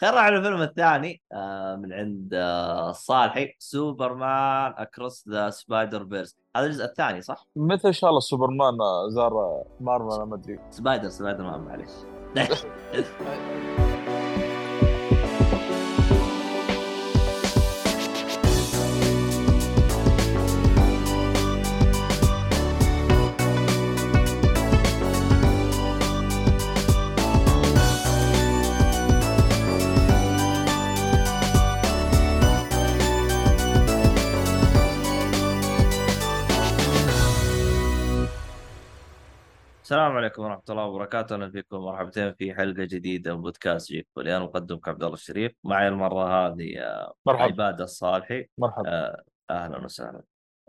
خلينا نروح الفيلم الثاني آه من عند آه الصالحي سوبرمان Across the Spider-Verse هذا الجزء الثاني صح؟ متى إن شاء الله سوبرمان زار مارفل ما أدري. سبايدر سبايدر مان معليش. السلام عليكم ورحمة الله وبركاته، أهلا فيكم مرحبتين في حلقة جديدة من بودكاست جيك فولي، أنا مقدمك عبد الله الشريف، معي المرة هذه آه، مرحبا. عباد الصالحي، مرحبا. آه، أهلا وسهلا.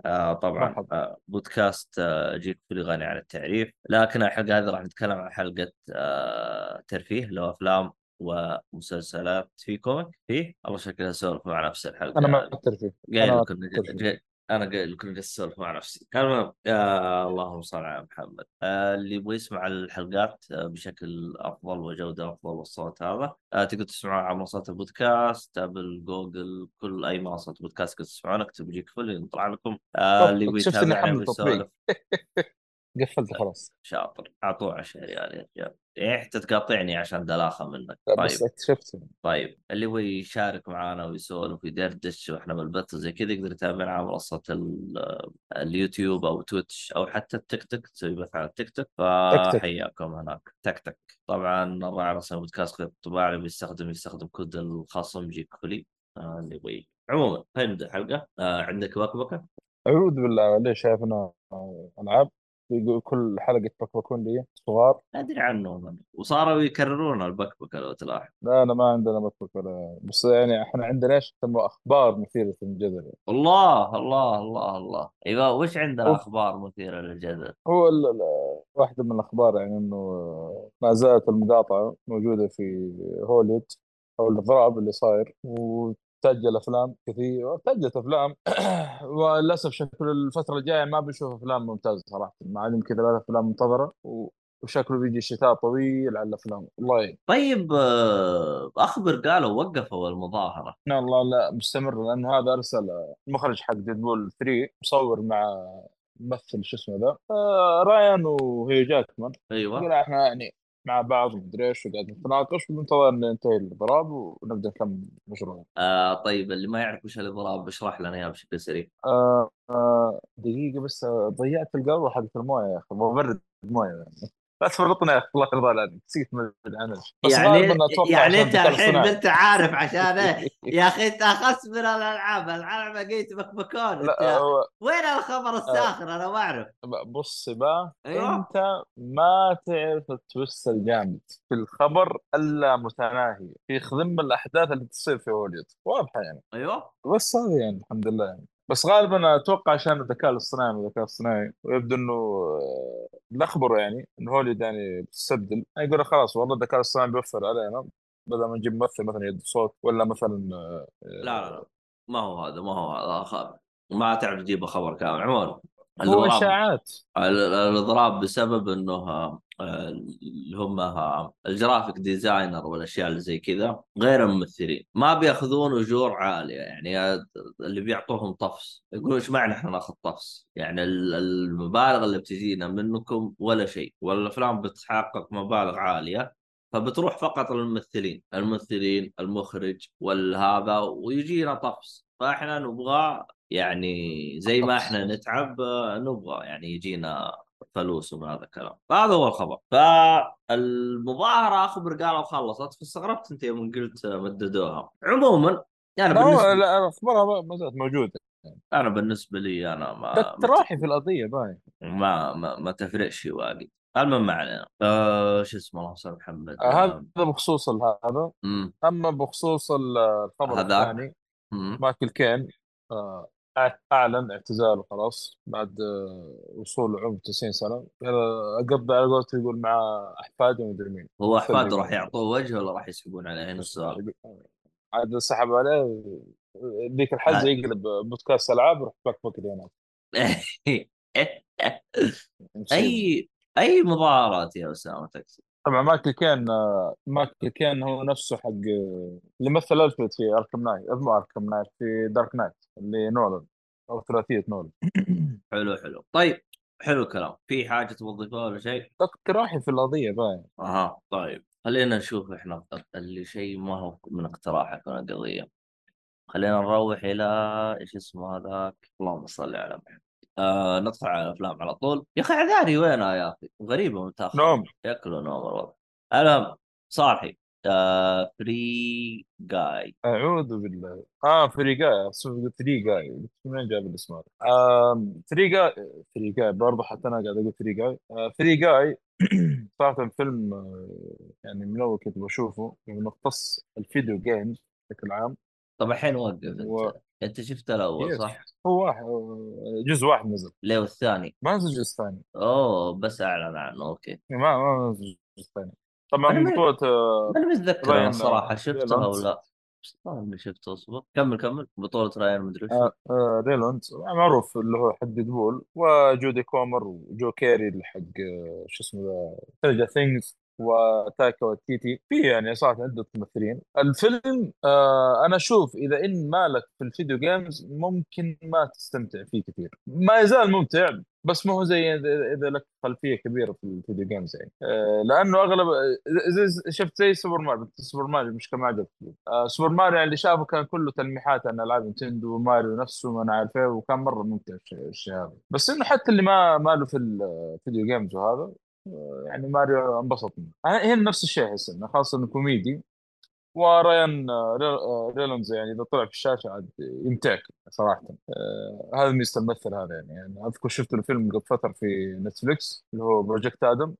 آه، طبعا مرحبا. آه، بودكاست آه، جيك فولي غني عن التعريف، لكن الحلقة هذه راح نتكلم عن حلقة آه، ترفيه لو أفلام ومسلسلات. في comic؟ فيه الله شكلها اسولف مع نفس الحلقة. أنا ما هذه. اثر فيه قايل لكم أنا قايل لكم جالس اسولف مع نفسي المهم آه اللهم صل على محمد. آه اللي يبغى يسمع الحلقات آه بشكل أفضل وجودة أفضل والصوت هذا آه تقدر تسمعها على منصات البودكاست أبل جوجل كل أي منصة بودكاست تقدر تسمعونها أكتب يجيك فل يطلع لكم. آه اللي يبغى يتابعني تطبيق. ويسولف. قفلت خلاص. شاطر. اعطوه 10 ريال يا رجال يعني حتى تقاطعني عشان دلاخة منك. طيب. بس اكتشفت طيب اللي يبغى يشارك معنا ويسولف ويدردش وإحنا بالبث وزي كذا يقدر يتابعنا على منصة ال- اليوتيوب أو تويتش أو حتى التيك توك تسوي بث على التيك توك. فحياكم هناك. تك تك طبعا الراعي الرسمي بودكاست خيط الطباعه اللي بيستخدم يستخدم كود الخصم جيك فولي. آه، اللي يبغى عموما خلينا نبدأ الحلقة آه، عندك بكبكه أعوذ بالله ليش شايفنا ألعاب. يقول كل حلقة بكبكون لي صغار. أدري عنهم. وصاروا يكررون البكبكة لو تلاحظ. لا أنا ما عندنا بكبك ولا بس يعني إحنا عندنا إيش يسموه أخبار مثيرة للجدل؟ الله الله الله الله. أيوه وش عندنا. أخبار مثيرة للجدل؟ هو واحدة من الأخبار يعني إنه ما زالت المقاطعة موجودة في هوليوود أو الإضراب اللي صاير. وتسجل أفلام كثير سجلت أفلام. وللأسف شكل الفترة الجاية ما بنشوف أفلام ممتازة صراحة. ما عاد يمكن ثلاث أفلام منتظرة و- وشكله بيجي شتاء طويل على الأفلام. والله يعين. طيب آه، أخبر قالوا وقفوا المظاهرة. ان الله لا مستمر لأن هذا أرسل المخرج حق ديدبول 3 مصور مع ممثل شو اسمه ذا؟ آه رايان وهيو جاكمان. أيوه. إحنا يعني مع بعض ومدري إيش وقاعد نتناقش وننتظر إن ينتهي الإضراب ونبدأ نكمل مشروعنا. آه طيب اللي ما يعرف وش الإضراب اشرح لنا إياه بشكل سريع آه آه دقيقة بس آه، ضيعت القهوة حقت الموية يا أخي ببرد مويه يعني لا تفرطنا يا أخي الله يرضى عليك نسيت من العنج بس يعني يعني أنت الحين الاصطناعي. انت عارف عشان يا أخي أنت اخس من الألعاب. الألعاب لقيت هو وين الخبر الساخر؟ أنا ما أعرف. بص بقى أيوة. أنت ما تعرف التويست الجامد. في الخبر الا متناهي يخدم الأحداث اللي تصير في هوليوود واضحة يعني. أيوه. بس هذا يعني الحمد لله. يعني بس غالبا أتوقع عشان الذكاء الاصطناعي والذكاء الاصطناعي ويبدو إنه آه، الاخبر يعني إن هوليوود يعني بتستبدل يعني يقول خلاص والله الذكاء الاصطناعي بيوفر علينا بدل ما نجيب ممثل مثلا يد صوت ولا مثلا آه، لا لا لا. ما هو هذا ما هو هذا. خبر ما تعرف تجيب خبر كامل. عموما هو إشاعات. ال- الإضراب بسبب إنه آه، اللي هم ال graphic designer والأشياء اللي زي كذا غير الممثلين. ما بيأخذون أجور عالية يعني اللي بيعطوهم طفس. يقولون إيش معنى إحنا نأخذ طفس؟ يعني ال- المبالغ اللي بتجينا منكم ولا شيء والأفلام بتحقق مبالغ عالية فبتروح فقط للممثلين. الممثلين المخرج والهذا ويجينا طفس. فإحنا نبغى يعني زي ما. إحنا نتعب نبغى يعني يجينا فلوس ومن هذا الكلام. فهذا هو الخبر. فالمظاهرة اخبر قالوا خلصت فاستغربت أنت يوم قلت مددوها. عموما هو بالنسبة لا اخبارها ما زالت موجودة. أنا بالنسبة لي أنا ما تراحي في القضية باين. ما ما, ما تفرقش واجد. المهم ما علينا. آه شو اسمه الله يسلمك محمد. آه، هذا بخصوص ال- هذا. أما بخصوص ال- الخبر. الثاني مايكل كين آه، اعلن اعتزاله خلاص بعد آه، وصول عمر 90 سنة. آه، قبل على قولته يقول مع احفاده ومدري مين. هو أحفاده. راح يعطوه وجه ولا راح يسحبون عليه السؤال عاد سحب عليه. ذيك الحزه آه. يقلب بودكاست ألعاب ويروح بك بك هناك أي أي مظاهرات يا أسامة تقصد؟ طبعا مايكل كين مايكل كين هو نفسه حق اللي مثل الفريد في Arkham Knight مو Arkham Knight؟ في Dark Knight اللي نولان أو ثلاثية نولان. حلو حلو. طيب حلو الكلام. في حاجة تضيفها ولا شيء؟ اقتراحي في القضية باين أها طيب. خلينا نشوف إحنا اللي شيء ما هو من اقتراحك من القضية. خلينا نروح إلى إيش اسمه هذاك؟ اللهم صل على محمد. آه ندخل على الافلام على طول. يا أخي عذاري وينها يا أخي؟ غريبة متاخر نوم. ياكلوا نوم الوضع المهم صالحي آه فري جاي. أعوذ بالله. آه فري جاي. فري جاي. منين جاب الاسم هذا؟ آه Free Guy. Free Guy. برضه حتى أنا قاعد أقول Free Guy. آه Free Guy صراحة فيلم يعني من أول كنت بشوفه من مختص ال video games بشكل عام. طب الحين وقف و... أنت انت شفت الأول yes. صح؟ هو واحد آه، جزء واحد نزل. ليه والثاني؟ ما نزل الجزء الثاني أوه بس أعلن عنه okay. ما ما نزل الجزء الثاني طبعا ما بطولة آه، أنا متذكر أنا الصراحة آه، شفتها ولا اني شفته أصبر. كمل كمل. بطولة رايان مدري وش آه آه رينولدز معروف اللي هو حق ديدبول وجودي كومر وجو كيري اللي حق شو اسمه ذا Stranger Things وتايكا وتيتي في يعني صراحة عدة ممثلين. الفيلم آه أنا أشوف إذا إن مالك في ال video games ممكن ما تستمتع فيه كثير. ما يزال ممتع بس ما هو زي إذا لك خلفية كبيرة في ال video games يعني. آه لأنه أغلب زي شفت زي سوبر ماريو سوبر ماريو مش كما عجب. آه سوبر ماريو يعني اللي شافه كان كله تلميحات عن ألعاب نينتندو وماريو نفسه ما أنا عارف وكان مرة ممتع الشيء هذا بس إنه حتى اللي ما ماله في ال video games وهذا يعني ماريو انبسط منه هنا نفس الشيء أحس إنه خاصة إنه كوميدي. وريان آه، ري- آه، رينولدز يعني إذا طلع في الشاشة عاد يمتعك صراحة. آه هذا ميزه الممثل هذا يعني, يعني أذكر شفت الفيلم قبل فترة في نتفليكس اللي هو Project Adam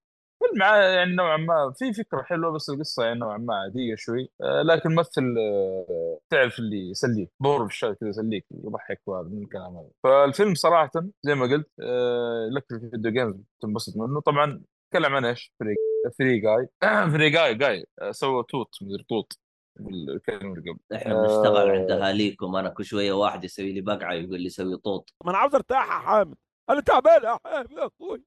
فيلم يعني نوعا ما في فكرة حلوة بس القصة يعني نوعا ما عادية شوي. آه لكن ممثل آه تعرف اللي يسليك دور في الشارع كذا يسليك يضحك وهذا من الكلام هذا فالفيلم صراحة زي ما قلت لك في ال video games تنبسط منه. طبعا تكلم عن إيش؟ Free Free Guy Free Guy Guy سوى توت مدري توت الكلمة اللي قبل. إحنا بنشتغل عند آه أهاليكم أنا كل شوية واحد يسوي لي بقعة يقول لي سوي طوط ما أنا عاوز ارتاح يا حامد. أنا تعبان يا حامد يا أخوي.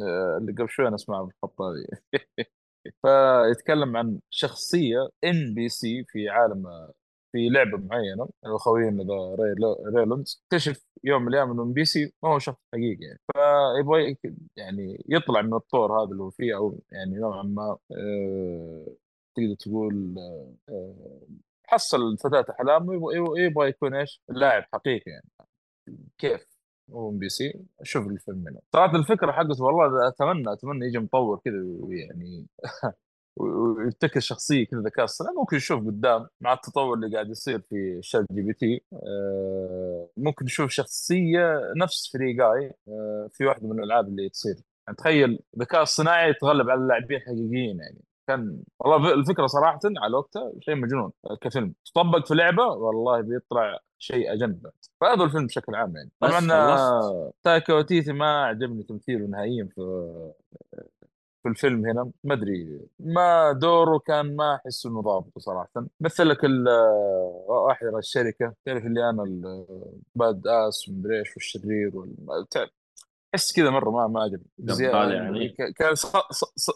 اللي قبل شوي أنا أسمعه بالخطابي فيتكلم عن شخصية NPC في عالم في لعبة معينة اللي خوينا ذا ري رينولدز اكتشف يوم من الأيام إنه NPC ما هو شخص حقيقي يعني. فيبغى يعني يطلع من الطور هذا اللي هو فيه أو يعني نوعا ما آه، تقدر تقول آه، آه، حصل فتاة أحلامه يبغى يكون إيش؟ لاعب حقيقي يعني. كيف؟ NPC. شوف الفيلم منه صراحة الفكرة حقته والله اتمنى أتمنى يجي مطور كذا ويعني ويبتكر شخصية كذا ذكاء اصطناعي. ممكن نشوف قدام مع التطور اللي قاعد يصير في ChatGPT. آه، ممكن نشوف شخصية نفس Free Guy آه، في واحدة من الألعاب اللي تصير. يعني تخيل ذكاء اصطناعي يتغلب على اللاعبين الحقيقيين يعني. كان والله الفكرة صراحة على وقتها شيء مجنون كفيلم. تطبق في لعبة والله بيطلع شيء أجنبي. فهذا الفيلم بشكل عام يعني. طبعا آه، تايكا وتيتي ما عجبني تمثيله نهائيا في في الفيلم هنا. ما أدري ما دوره كان ما أحس إنه ضابط صراحة. مثل لك ال- واحد الشركة. تعرف اللي أنا ال badass ومدري إيش والشرير وال- تعرف أحس كذا مرة ما ما عجبني بزياده قبال يعني كان.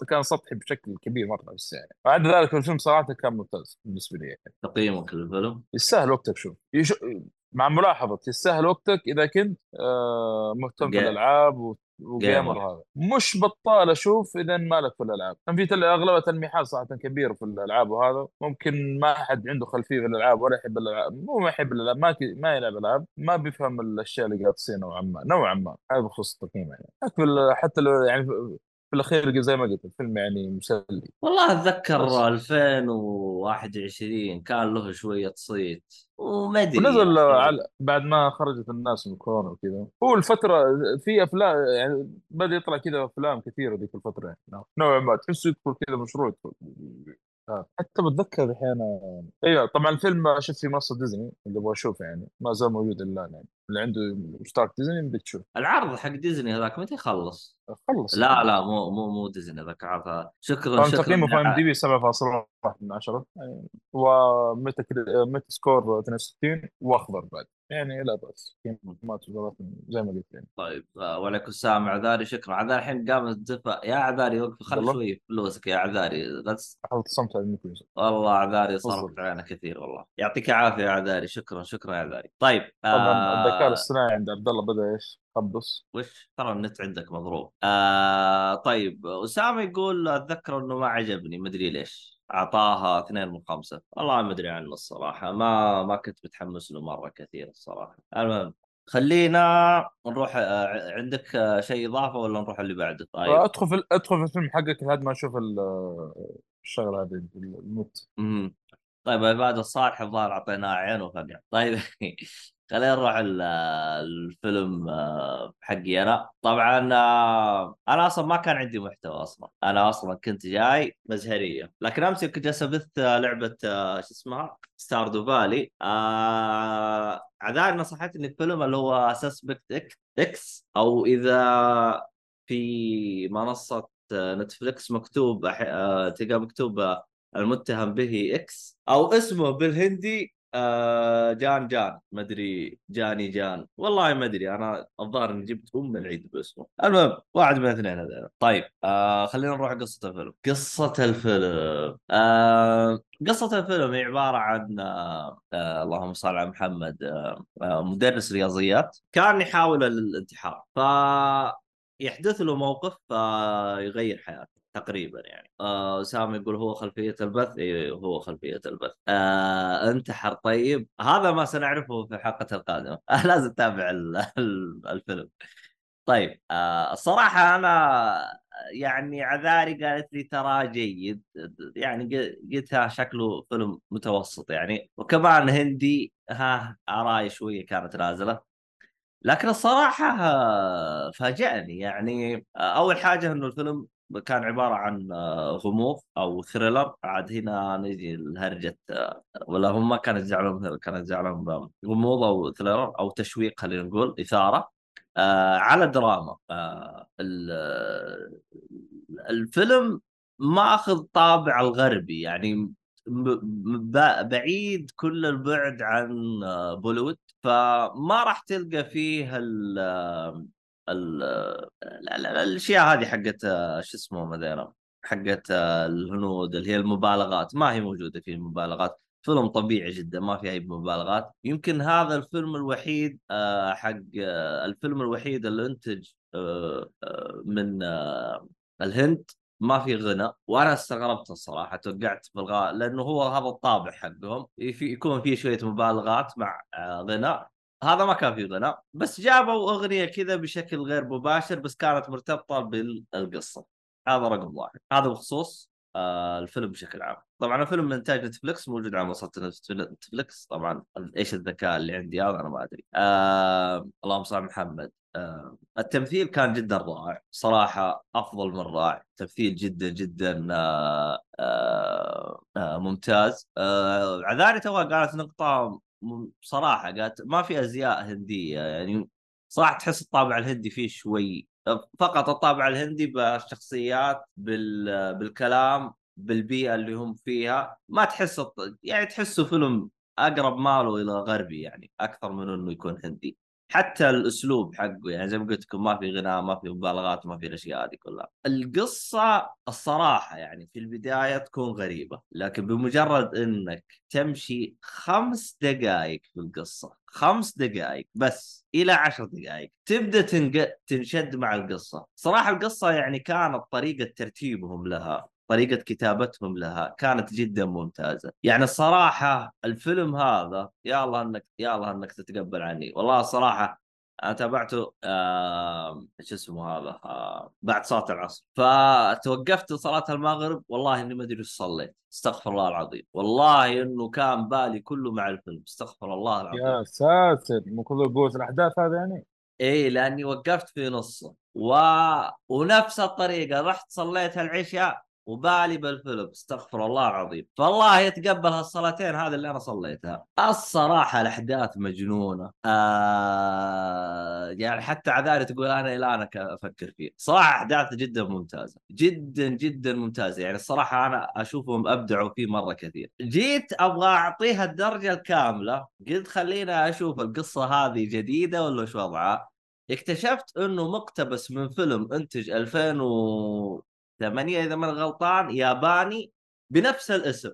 كان سطحي بشكل كبير مرة بس يعني بعد ذلك الفيلم صراحة كان ممتاز بالنسبة لي يعني. تقييمك للفيلم يستاهل وقتك شوف. مع ملاحظة يستاهل وقتك إذا كنت آه مهتم في جي... الألعاب و... و gamer gamer هذا مش بطال أشوف إذا مالك في الألعاب. كان في تل... اغلبها تلميحات صراحة كبيرة في الألعاب وهذا. ممكن ما احد عنده خلفية في الألعاب ولا يحب الألعاب. مو ما يحب الألعاب ما ك... ما يلعب ألعاب. ما بيفهم الأشياء اللي قاعد تصير نوعا ما. نوعا ما. هذا بخصوص التقييم يعني. حتى لو يعني في الأخير زي ما قلت الفيلم يعني مسلي. والله أتذكر بس. 2021 كان له شوية صيت وما أدري ونزل أخي على بعد ما خرجت الناس من كورونا وكذا. هو الفترة في أفلام يعني بدأ يطلع كذا أفلام كثيرة ذيك الفترة يعني. نوعا ما تحسه يدخل كذا مشروع يدخل. آه. حتى بتذكر الحين أيوه طبعا الفيلم شفت في منصة ديزني اللي أبغى أشوفه يعني ما زال موجود إلا الآن يعني. اللي عنده اشتراك ديزني بدك تشوف العرض حق ديزني هذاك متى يخلص؟ خلص. لا لا مو مو مو ديزني ذاك عرض شكرا شكرا تقييمه في IMD B 7.1 من 10 يعني و Metacri... Metascore 62 واخضر بعد. يعني لا بأس. وزارات زي ما قلت يعني. طيب آه، وعليكم السلام عذاري شكرا. عذاري الحين قامت تدفع يا عذاري وقف خل. شوي فلوسك يا عذاري. حاولت تصمت على الميكروفون. والله عذاري صرفت. علينا كثير والله. يعطيك العافية يا عذاري. شكرا شكرا يا عذاري. طيب طبعا الذكاء آه الاصطناعي عند عبد الله بدأ إيش؟ خبص وش؟ ترى النت عندك مضروب. آه طيب أسامة يقول أتذكر إنه ما عجبني مدري ليش. أعطاها اثنين من خمسة. والله ما أدري عنه الصراحة. ما ما كنت متحمس له مرة كثير الصراحة. المهم خلينا نروح آه، عندك آه، شيء إضافة ولا نروح اللي بعده؟ طيب. أدخل في أدخل في الفيلم حقك لحد ما أشوف ال- الشغلة هذه الموت مم. طيب عباد الصالح الظاهر أعطيناه عين وفقع. طيب. خلينا نروح ال- الفيلم آه، حقي أنا طبعا آه، أنا أصلا ما كان عندي محتوى أصلا. أنا أصلا كنت جاي مزهرية. لكن أمس كنت جالس أبث آه، لعبة شو اسمها؟ Stardew Valley عذاري نصحتني الفيلم اللي هو Suspect X أو إذا في منصة نتفلكس مكتوب تلقى مكتوب المتهم به X أو اسمه بالهندي آه جان جان مدري جاني جان. والله ما أدري أنا الظاهر إني جبت ام العيد باسمه المهم واحد من الاثنين هذول. طيب آه خلينا نروح قصة الفيلم. قصة الفيلم. آه قصة الفيلم هي عبارة عن آه آه اللهم صل على محمد آه آه مدرس رياضيات. كان يحاول الانتحار ف يحدث له موقف فيغير حياته. تقريبا يعني. آه اسامه يقول هو خلفية البث؟ اي هو خلفية البث. آه انتحر طيب هذا ما سنعرفه في الحلقة القادمة. آه لازم تتابع ال- ال- الفيلم. طيب آه الصراحة أنا يعني عذاري قالت لي ترى جيد. يعني قلتها شكله فيلم متوسط يعني. وكمان هندي ها اراي شوية كانت نازلة. لكن الصراحة آه، فاجأني يعني. آه، أول حاجة إنه الفيلم كان عبارة عن آه، غموض أو thriller عاد هنا نجي لهرجة آه، ولا هم ما كانوا يزعلون كانوا يزعلون غموض أو thriller أو تشويق خلينا نقول إثارة آه، على دراما. آه، ال- الفيلم ماخذ طابع الغربي يعني بعيد كل البعد عن آه، بوليوود. فما راح تلقى فيه الأشياء هذه حقت شو اسمه مثلا حقت الهنود اللي هي المبالغات. ما هي موجودة فيه المبالغات. فيلم طبيعي جدا ما في أي مبالغات. يمكن هذا الفيلم الوحيد آه، حق آه، الفيلم الوحيد اللي انتج آه، من الهند. ما في غنى. وأنا استغربت الصراحة توقعت بالغاء لأنه هو هذا الطابع حقهم. في يكون فيه شوية مبالغات مع غنى هذا ما كان فيه غنى بس جابوا أغنية كذا بشكل غير مباشر بس كانت مرتبطة بالقصة. هذا رقم واحد. هذا بخصوص آه الفيلم بشكل عام. طبعا الفيلم من إنتاج نتفلكس موجود على منصة نتفلكس طبعا إيش الذكاء اللي عندي هذا أنا ما أدري. آه اللهم صل محمد. آه التمثيل كان جدا رائع. صراحة أفضل من رائع. تمثيل جدا جدا آه آه آه ممتاز. آه عذاري توها قالت نقطة بصراحه قالت ما في أزياء هندية يعني صراحة تحس الطابع الهندي فيه شوي فقط الطابع الهندي بالشخصيات بال... بالكلام بالبيئة اللي هم فيها ما تحس يعني تحسه فيلم أقرب ماله إلى غربي يعني أكثر من إنه يكون هندي. حتى الأسلوب حقه يعني زي ما قلت لكم ما في غناء ما في مبالغات ما في الأشياء هذه كلها. القصة الصراحة يعني في البداية تكون غريبة لكن بمجرد إنك تمشي خمس دقائق في القصة خمس دقائق بس إلى عشر دقائق تبدأ تنق... تنشد مع القصة. صراحة القصة يعني كانت طريقة ترتيبهم لها. طريقة كتابتهم لها كانت جدا ممتازة. يعني الصراحة الفيلم هذا يا الله إنك يا الله إنك تتقبل عني. والله الصراحة أنا تابعته آه شو اسمه هذا؟ آه بعد صلاة العصر. فتوقفت صلاة المغرب والله إني ما أدري إيش صليت. استغفر الله العظيم. والله إنه كان بالي كله مع الفيلم. استغفر الله العظيم. يا ساتر من كثر قوة الأحداث هذا يعني؟ إيه لأني وقفت في نصه. و... ونفس الطريقة رحت صليت العشاء وبالي بالفيلم استغفر الله العظيم. فالله يتقبل هالصلاتين هذه اللي أنا صليتها. الصراحة الأحداث مجنونة. آه يعني حتى عذاري تقول أنا إلى أنا أفكر فيه. صراحة أحداث جدا ممتازة. جدا جدا ممتازة. يعني الصراحة أنا أشوفهم أبدعوا فيه مرة كثير. جيت أبغى أعطيها الدرجة الكاملة. قلت خلينا أشوف القصة هذه جديدة ولا وش وضعها. اكتشفت إنه مقتبس من فيلم إنتج 2008 إذا ما غلطان ياباني بنفس الاسم.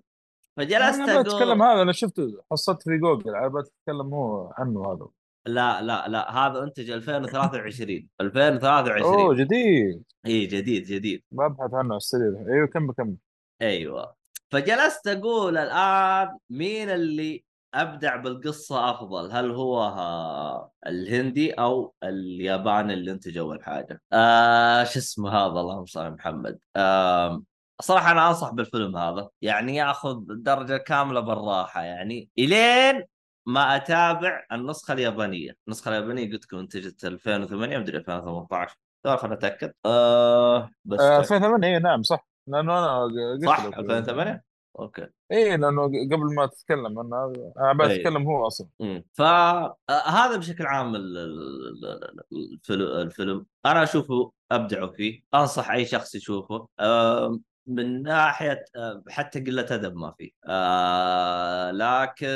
فجلست أنا بتكلم هذا أنا شفته حصلت في جوجل أنا بتكلم هو عنه هذا. لا لا لا هذا إنتج 2023 2023 أوه جديد. إي جديد جديد. ببحث عنه على السرير. أيوه كم بكم أيوه. فجلست أقول الآن مين اللي أبدع بالقصة أفضل. هل هو ها الهندي أو الياباني اللي انتج اول حاجة آه شو اسمه هذا؟ اللهم صل على محمد. آه صراحة أنا أنصح بالفيلم هذا. يعني يأخذ الدرجه كاملة بالراحة. يعني إلين ما أتابع النسخة اليابانية. النسخة اليابانية قلت لكم انتجت 2008 مدري 2018 ترى خليني اتاكد آه بس آه 2008 اي نعم صح. لأنه أنا قلت صح؟ لك. 2008 okay. اي لأنه قبل ما تتكلم أنا أنا إيه. بتكلم هو أصلا. فهذا بشكل عام ال- ال- ال- الفيلم, الفيلم. أنا أشوفه ابدعوا فيه أنصح أي شخص يشوفه. آه، من ناحية آه، حتى قلة أدب ما في. آه، لكن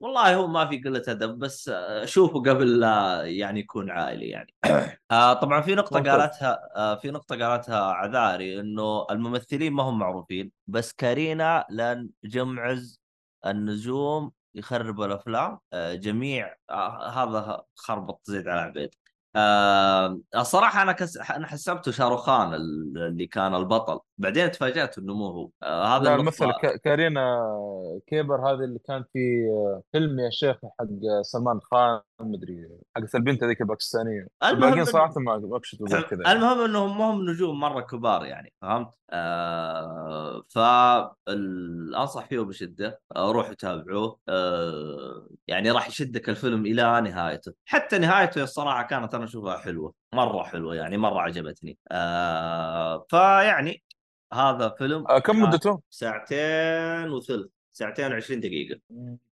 والله هو ما في قلة أدب بس آه، شوفه قبل لا يعني يكون عائلي يعني. آه، طبعا في نقطة. قالتها آه، في نقطة قالتها عذاري إنه الممثلين ما هم معروفين بس كارينا لأن جمعز النجوم يخربوا الأفلام. آه، جميع آه، هذا خربط زيد على عبيد. آه الصراحه أنا كس... أنا حسبته شاروخان ال- اللي كان البطل. بعدين تفاجأت انه مو هو. آه هذا ك- كارينا كابور هذه اللي كان في فيلم يا شيخ حق سلمان خان مدري حق البنت هذيك الباكستانية. المهم الباقيين صراحة ما زي كذا يعني. المهم إنهم ما هم نجوم مرة كبار يعني فهمت؟ آه فانصح فيه بشدة آه روحوا تابعوه. آه يعني راح يشدك الفيلم إلى نهايته. حتى نهايته الصراحة كانت أنا أشوفها حلوة مرة حلوة يعني مرة عجبتني. آه فيعني هذا فيلم آه، كم مدته؟ ساعتين وثلث. ساعتين و20 دقيقة.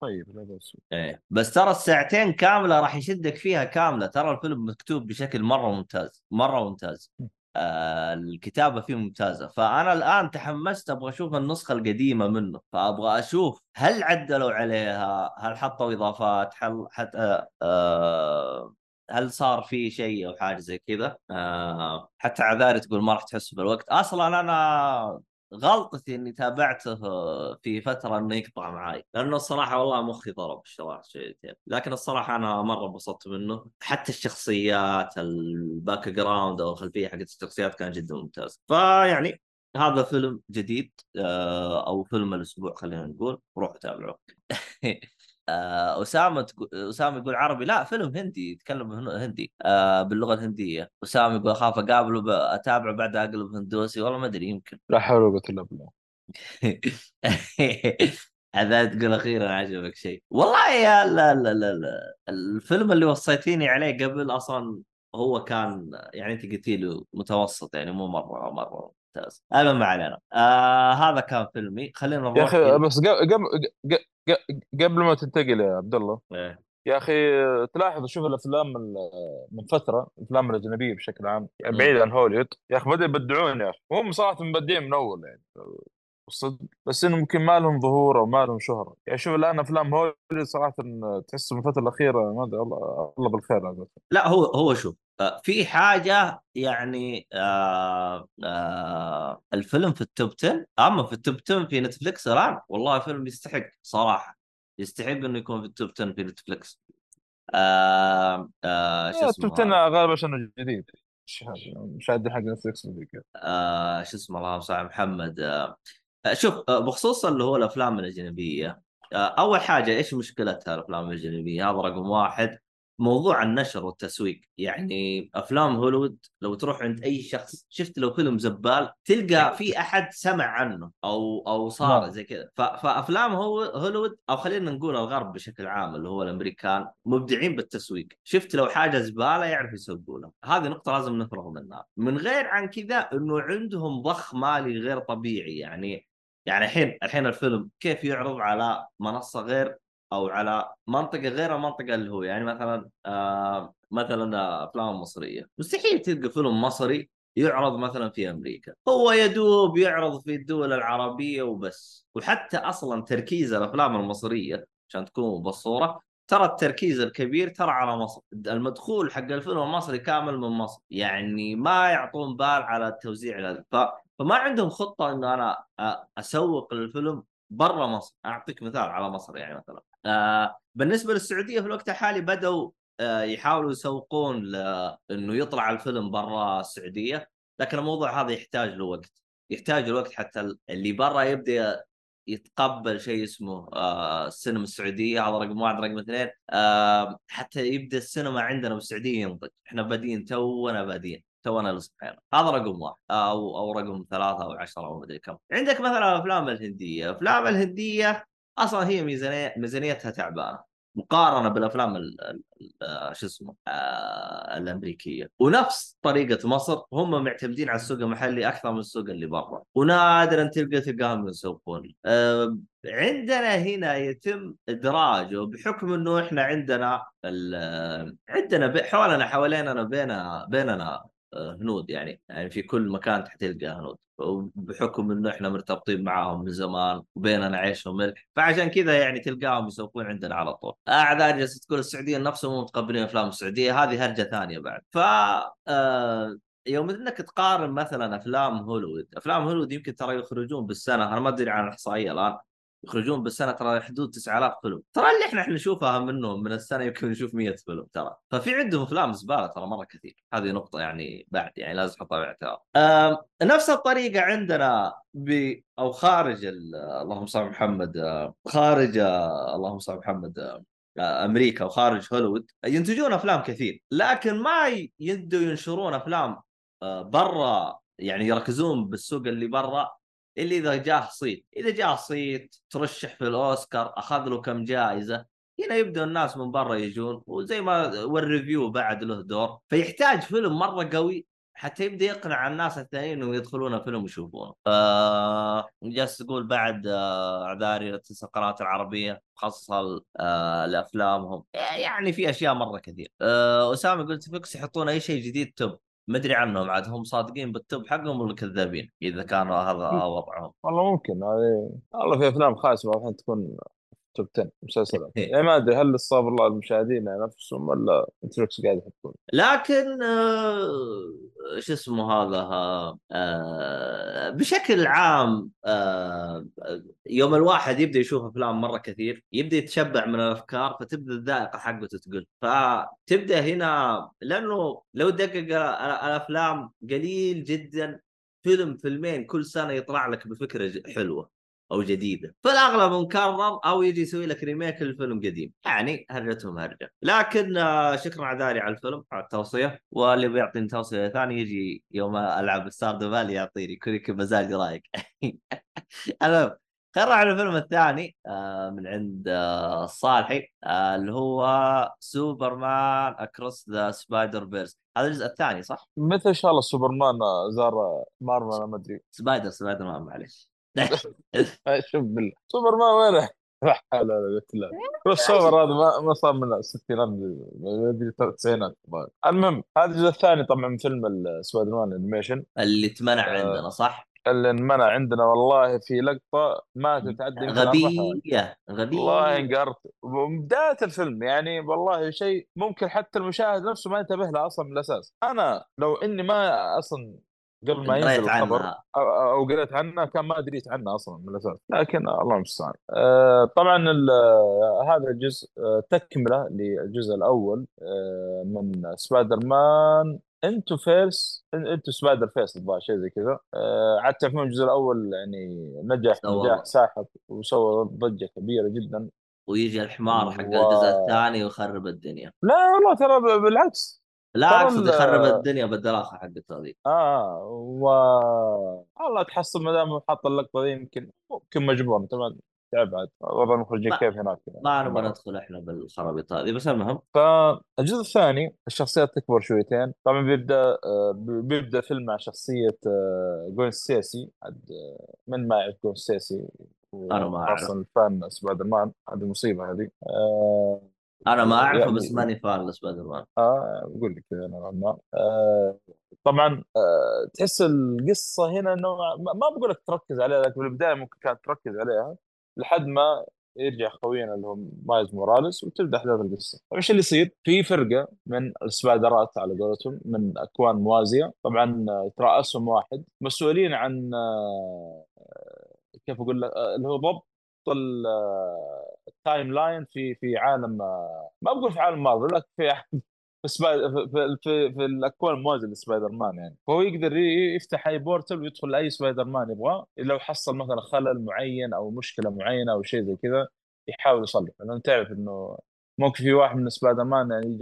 طيب لا بأس. إيه بس ترى الساعتين كاملة راح يشدك فيها كاملة. ترى الفيلم مكتوب بشكل مرة ممتاز مرة ممتاز. آه الكتابة فيه ممتازة. فأنا الآن تحمست أبغى أشوف النسخة القديمة منه. فأبغى أشوف هل عدلوا عليها؟ هل حطوا إضافات؟ هل حتى آه آه هل صار في شيء أو حاجة زي كذا؟ آه حتى عذاري تقول ما راح تحس بالوقت. أصلا أنا غلطتي إني تابعته في فترة إنه يقطع معاي لأنه الصراحة والله مخي ضرب الشوارع شويتين لكن الصراحة أنا مرة انبسطت منه. حتى الشخصيات ال background أو الخلفية حقت الشخصيات كان جدا ممتاز. فيعني هذا فيلم جديد آه، أو فيلم الأسبوع خلينا نقول. روحوا تابعوه أسامة تقول أسامة يقول عربي لا فيلم هندي يتكلم هن- هندي آه باللغة الهندية. أسامة يقول أخاف أقابله ب- أتابعه بعد أقلب هندوسي والله ما أدري يمكن. لا حول ولا قوة إلا بالله. عذاب تقول أخيرا عجبك شيء. والله يا لا لا لا لا الفيلم اللي وصيتيني عليه قبل أصلا هو كان يعني أنت قلتي له متوسط يعني مو مرة مرة. ممتاز. المهم ما علينا. آه هذا كان فيلمي. خلينا نروح يا أخي بس قبل قبل قبل ما تنتقل يا عبد الله إيه. يا أخي تلاحظ شوف الأفلام ال- من فترة الأفلام الأجنبية بشكل عام يعني. بعيد عن هوليوود. يا أخي بدأوا يبدعون يا أخي. هم صراحة مبدعين من أول يعني. الصدق بس إنه يمكن ما لهم ظهور أو ما لهم شهرة. يعني شوف الآن أفلام هوليوود صراحة تحس من الفترة الأخيرة ما أدري الله الله بالخير عاد. لا هو هو شوف آه، في حاجة يعني آه آه الفيلم في ال top 10 أما في ال top 10 في نتفلكس الآن والله فيلم يستحق صراحة. يستحق إنه يكون في ال top 10 في نتفلكس آه آه شو اسمه توتنا هذا؟ غالبا عشان جديد. مش عاد حق نتفلكس آه شو اسمه اللهم صل على محمد آه، شوف آه بخصوص اللي هو الأفلام الأجنبية. آه أول حاجة إيش مشكلتها الأفلام الأجنبية؟ هذا رقم واحد. موضوع النشر والتسويق. يعني أفلام هوليوود لو تروح عند أي شخص شفت لو فيلم زبال تلقى في أحد سمع عنه أو أو صار نعم. زي كذا. فأفلام هو هوليوود أو خلينا نقول الغرب بشكل عام اللي هو الأمريكان مبدعين بالتسويق. شفت لو حاجة زبالة يعرف يسوقونها هذه نقطة لازم نفرغ منها. من غير عن كذا إنه عندهم ضخ مالي غير طبيعي. يعني يعني الحين الحين الفيلم كيف يعرض على منصة غير أو على منطقة غير المنطقة اللي هو يعني مثلا آه مثلا آه، أفلام مصرية. مستحيل تلقى فيلم مصري يعرض مثلا في أمريكا. هو يدوب يعرض في الدول العربية وبس. وحتى أصلا تركيز الأفلام المصرية عشان تكون بالصورة ترى التركيز الكبير ترى على مصر. المدخول حق الفيلم المصري كامل من مصر. يعني ما يعطون بال على التوزيع ف... فما عندهم خطة انه أنا أسوق للفيلم برا مصر. أعطيك مثال على مصر يعني مثلا. آه بالنسبة للسعودية في الوقت الحالي بدأوا آه يحاولوا يسوقون لأنه يطلع الفيلم برا السعودية لكن الموضوع هذا يحتاج له وقت يحتاج الوقت حتى اللي برا يبدأ يتقبل شيء اسمه آه السينما السعودية. هذا رقم واحد. رقم اثنين آه حتى يبدأ السينما عندنا بالسعودية ينضج. إحنا بادين تونا بادين تونا لصحينا هذا رقم واحد. أو أو رقم ثلاثة أو عشرة أو مدري كم. عندك مثلا الافلام الهندية. الافلام الهندية أصلا هي ميزانيه ميزانيتها تعبانة. مقارنة بالأفلام ال- ال- ال- شو اسمه آه الأمريكية. ونفس طريقة مصر. هم معتمدين على السوق المحلي أكثر من السوق اللي برا. ونادرا تلقى تلقاهم يسوقون. عندنا هنا يتم إدراجه بحكم إنه إحنا عندنا عندنا حولنا حواليننا بينا بيننا آه، هنود يعني يعني في كل مكان تلقى هنود. بحكم إنه إحنا مرتبطين معاهم من زمان وبيننا عيش وملح فعشان كذا يعني تلقاهم يسوقون عندنا على طول. اعذار جالسه تقول السعودية نفسهم مو متقبلين أفلام السعودية هذه هرجة ثانية بعد. ف آه، يوم إنك تقارن مثلا أفلام هوليوود أفلام هوليوود يمكن ترى يخرجون بالسنة أنا ما أدري عن الاحصائيه الآن يخرجون بالسنة ترى حدود 9000 فيلم. ترى اللي إحنا إحنا نشوفها منهم من السنة يمكن نشوف 100 فيلم ترى. ففي عندهم أفلام زبالة ترى مرة كثير. هذه نقطة يعني بعد يعني لازم تحطها بالاعتبار آم، نفس الطريقة عندنا ب أو خارج ال- اللهم صل محمد خارج آه، اللهم صل محمد آه، أمريكا وخارج هوليوود ينتجون أفلام كثير. لكن ما يبدوا ينشرون أفلام آه، برا يعني يركزون بالسوق اللي برا اللي إذا جاه صيت إذا جاه صيت ترشح في الأوسكار أخذ له كم جائزه هنا يبدا الناس من برا يجون وزي ما وال review بعد له دور. فيحتاج فيلم مرة قوي حتى يبدأ يقنع الناس الثانيين انهم يدخلون الفيلم ويشوفونه. آه جالس تقول بعد آه تنسى القناه العربية خاصه آه لأفلامهم. يعني في أشياء مرة كثير. آه أسامة قلت نتفلكس يحطون أي شيء جديد top. ما أدري عنهم عاد هم صادقين بال top حقهم ولا كذابين إذا كانوا هذا وضعهم. والله ممكن هذه والله في أفلام خايسة الحين تكون top 10 مسلسلات يعني ما أدري هل استغفر الله المشاهدين نفسهم ولا نتفلكس قاعد يحطون؟ لكن آه، شو اسمه هذا آه، بشكل عام آه، يوم الواحد يبدأ يشوف أفلام مرة كثير يبدأ يتشبع من الأفكار فتبدأ الذائقة حقته تقل فتبدأ هنا لأنه لو دقق ال- الأفلام قليل جدا فيلم فيلمين كل سنة يطلع لك بفكرة حلوة. أو جديدة. فالأغلب مكرر أو يجي يسوي لك remake للفيلم قديم. يعني هرجتهم هرجة. لكن آه، شكرا عذاري على الفيلم على التوصية. واللي بيعطيني توصية ثانية يجي يوم ألعب Stardew Valley يعطيني يكون يكون مزاج رايق. المهم خلينا على الفيلم الثاني آه، من عند آه، الصالحي آه، اللي هو سوبرمان across the Spider-Verse هذا الجزء الثاني صح؟ متى إن شاء الله سوبرمان زار مارفل ما أدري. سبايدر سبايدر مان معلش شوف بالله. سوبرمان وينه؟ لا حول ولا قوه crossover هذا ما ما صار من الستينات ما أدري التسعينات المهم هذا الجزء الثاني طبعا من فيلم السبايدر مان animation اللي تمنع آه، عندنا صح؟ اللي انمنع عندنا والله في لقطة ما تتعدى. غبية غبية. والله انقهرت. وبداية الفيلم يعني والله شيء ممكن حتى المشاهد نفسه ما ينتبه له أصلا من الأساس. أنا لو إني ما أصلا قبل ما ينزل الخبر. أو قريت عنه كان ما دريت عنه أصلا من الأساس. لكن الله المستعان. آه طبعا آه، هذا الجزء آه تكملة للجزء الأول من سبايدر مان into verse into Spider-Verse الظاهر شيء زي كذا. آه عاد تعرفون الجزء الأول يعني نجح نجاح ساحق وسوى ضجة كبيرة جدا. ويجي الحمار حق و- الجزء الثاني ويخرب الدنيا. لا والله ترى بالعكس. لا اقصد يخرب الدنيا بالدراسه حقته هذيك. آه و والله تحصل ما دام حاط اللقطة دي يمكن يمكن مجبور أنت ما تبعد وضع المخرجين كيف هناك ما نبغى ندخل إحنا بالخرابيط هذه بس المهم. فالجزء الثاني الشخصيات تكبر شويتين. طبعا بيبدأ آه، بيبدأ فيلم مع شخصية آه، ستيسي. عاد آه، من ما يعرف جوين ستيسي؟ أنا ما أعرف. خاصه ال fan سبايدر مان هذه المصيبه هذه. أنا ما أعرفه يعني- بس ماني fan لسبايدر مان آه بقول لك كذا نوعا ما آه طبعا آه تحس القصة هنا إنه ما بقول لك تركز عليها لكن في البداية ممكن كانت تركز عليها لحد ما يرجع خوينا اللي هو مايلز موراليس وتبدأ أحداث القصة. طيب إيش اللي يصير؟ في فرقة من السبايدرات على قولتهم من أكوان موازية، طبعا آه، يترأسهم واحد. مسؤولين عن آه كيف أقول لك؟ آه، اللي هو ضبط ال timeline في في عالم آه، ما بقول في عالم مارفل لكن في في. في, في, في, الأكوان الموازية لسبايدر مان يعني فهو يقدر يفتح أي portal ويدخل لأي سبايدر مان يبغاه لو حصل مثلا خلل معين أو مشكلة معينة أو شيء زي كذا يحاول يصلح لأنه تعرف إنه ممكن في واحد من سبايدر مان يعني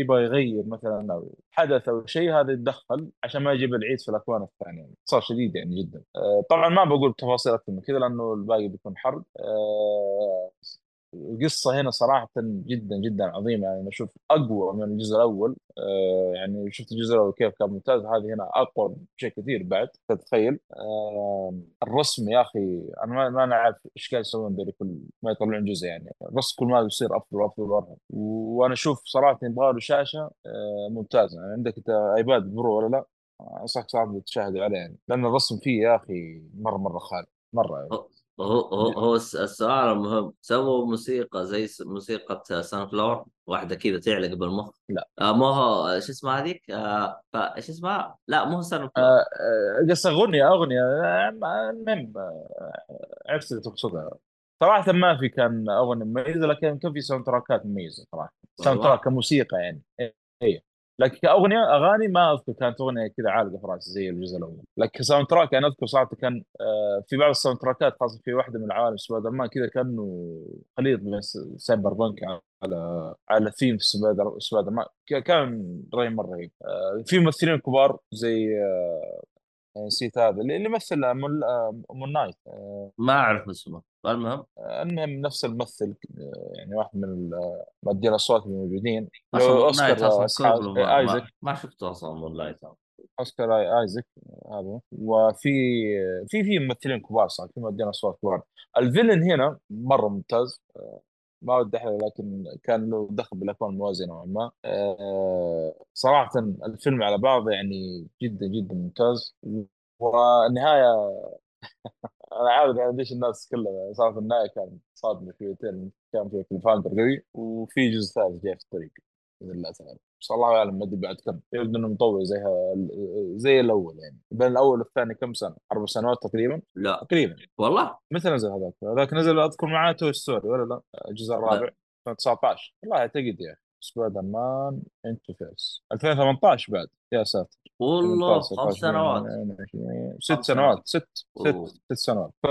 يبغى يغير مثلا أو حدث أو شيء هذا يتدخل عشان ما يجيب العيد في الأكوان الثانية. يعني صار شديد يعني جدا. آه، طبعا ما بقول تفاصيل أكثر من كذا لأنه الباقي بيكون حرب. القصة هنا صراحة جدا جدا عظيمة. يعني أنا أشوف أقوى من الجزء الأول. آه يعني شفت الجزء الأول كيف كان ممتاز. هذه هنا أقوى بشيء كثير بعد تتخيل. آه الرسم يا أخي أنا ما, ما أنا عارف إيش قاعد يسوون ذولي كل ما يطلعون جزء يعني. الرسم كل ما يصير أفضل وأفضل وأفضل. وأنا أشوف صراحة يبغى له شاشة آه ممتازة. يعني عندك أنت iPad Pro ولا لا؟ أنصحك صراحة تشاهدوا عليه يعني. لأن الرسم فيه يا أخي مرة مرة خيالي مرة يعني. هو هو هو الس- السؤال المهم سووا موسيقى زي موسيقى Sunflower واحدة كذا تعلق بالمخ. لا. آه مو هو شو اسمها هذيك؟ آه إيش اسمها؟ لا مو Sun فلور آه، آه، أغنية آه، المهم آه، عرفت اللي تقصدها صراحة ما في كان أغنية مميزة لكن كان في sound track ات مميزة صراحة. sound. track كموسيقى يعني. اي لكن كأغنية أغاني ما أذكر كانت أغنية كذا عالقة في راسي زي الجزء الأول. لكن sound track أنا أذكر صراحة كان آه، في بعض ال sound track ات خاصة في واحدة من عوالم سبايدر مان كذا كأنه خليط س- cyberpunk على على ثيم في سبايدر سبايدر مان كان رهيب مرة رهيب. آه، في ممثلين كبار زي آه، نسيت هذا اللي مثل Moon آه، Moon Knight. آه، ما أعرف اسمه المهم. المهم نفس الممثل آه، يعني واحد من مؤدين الاصوات الموجودين. أوسكار آه، ما, آيزك. ما, شفته أصلا Moon Knight أوسكار آيزك آه، هذا. وفي في في ممثلين كبار صار في مؤدين اصوات كبار. ال villain هنا مرة ممتاز آه، ما ودي أحرق لكن كان له دخل بالاكوان الموازية نوعا ما. آه، صراحة الفيلم على بعضه يعني جدا جدا ممتاز. والنهاية أنا عارف يعني ليش الناس كلها صارت النهاية كان صادمة شويتين كان في cliff قوي وفي جزء ثالث جاي في الطريق. باذن الله تعالى بس الله اعلم ما ادري بعد كم؟ يبدو أنه مطول زي زي الأول يعني. بين الأول والثاني كم سنة؟ أربع سنوات تقريبا؟ لا. تقريبا. والله؟ متى نزل هذاك؟ هذاك نزل أذكر معاه Toy Story ولا لا؟ الجزء الرابع. 2019 والله أعتقد يا أخي Spider-Man Into Verse 2018 بعد. يا ساتر. والله 18 خمس سنوات. 22 ست سنوات. ست. ست ست سنوات. ف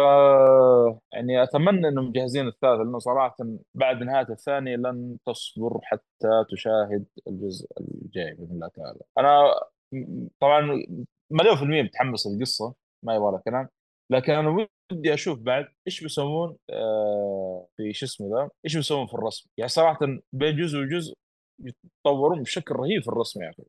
يعني أتمنى إنهم مجهزين الثالث لأنه صراحة بعد نهاية الثاني لن تصبر حتى تشاهد الجزء الجاي بإذن الله تعالى. أنا طبعا مليون في المية متحمس للقصة ما يبغى كلام. لكن أنا ودي أشوف بعد إيش بيسوون آه في شو اسمه ذا إيش بيسوون في الرسم. يعني صراحة بين جزء وجزء يتطورون بشكل رهيب في الرسم يا أخي.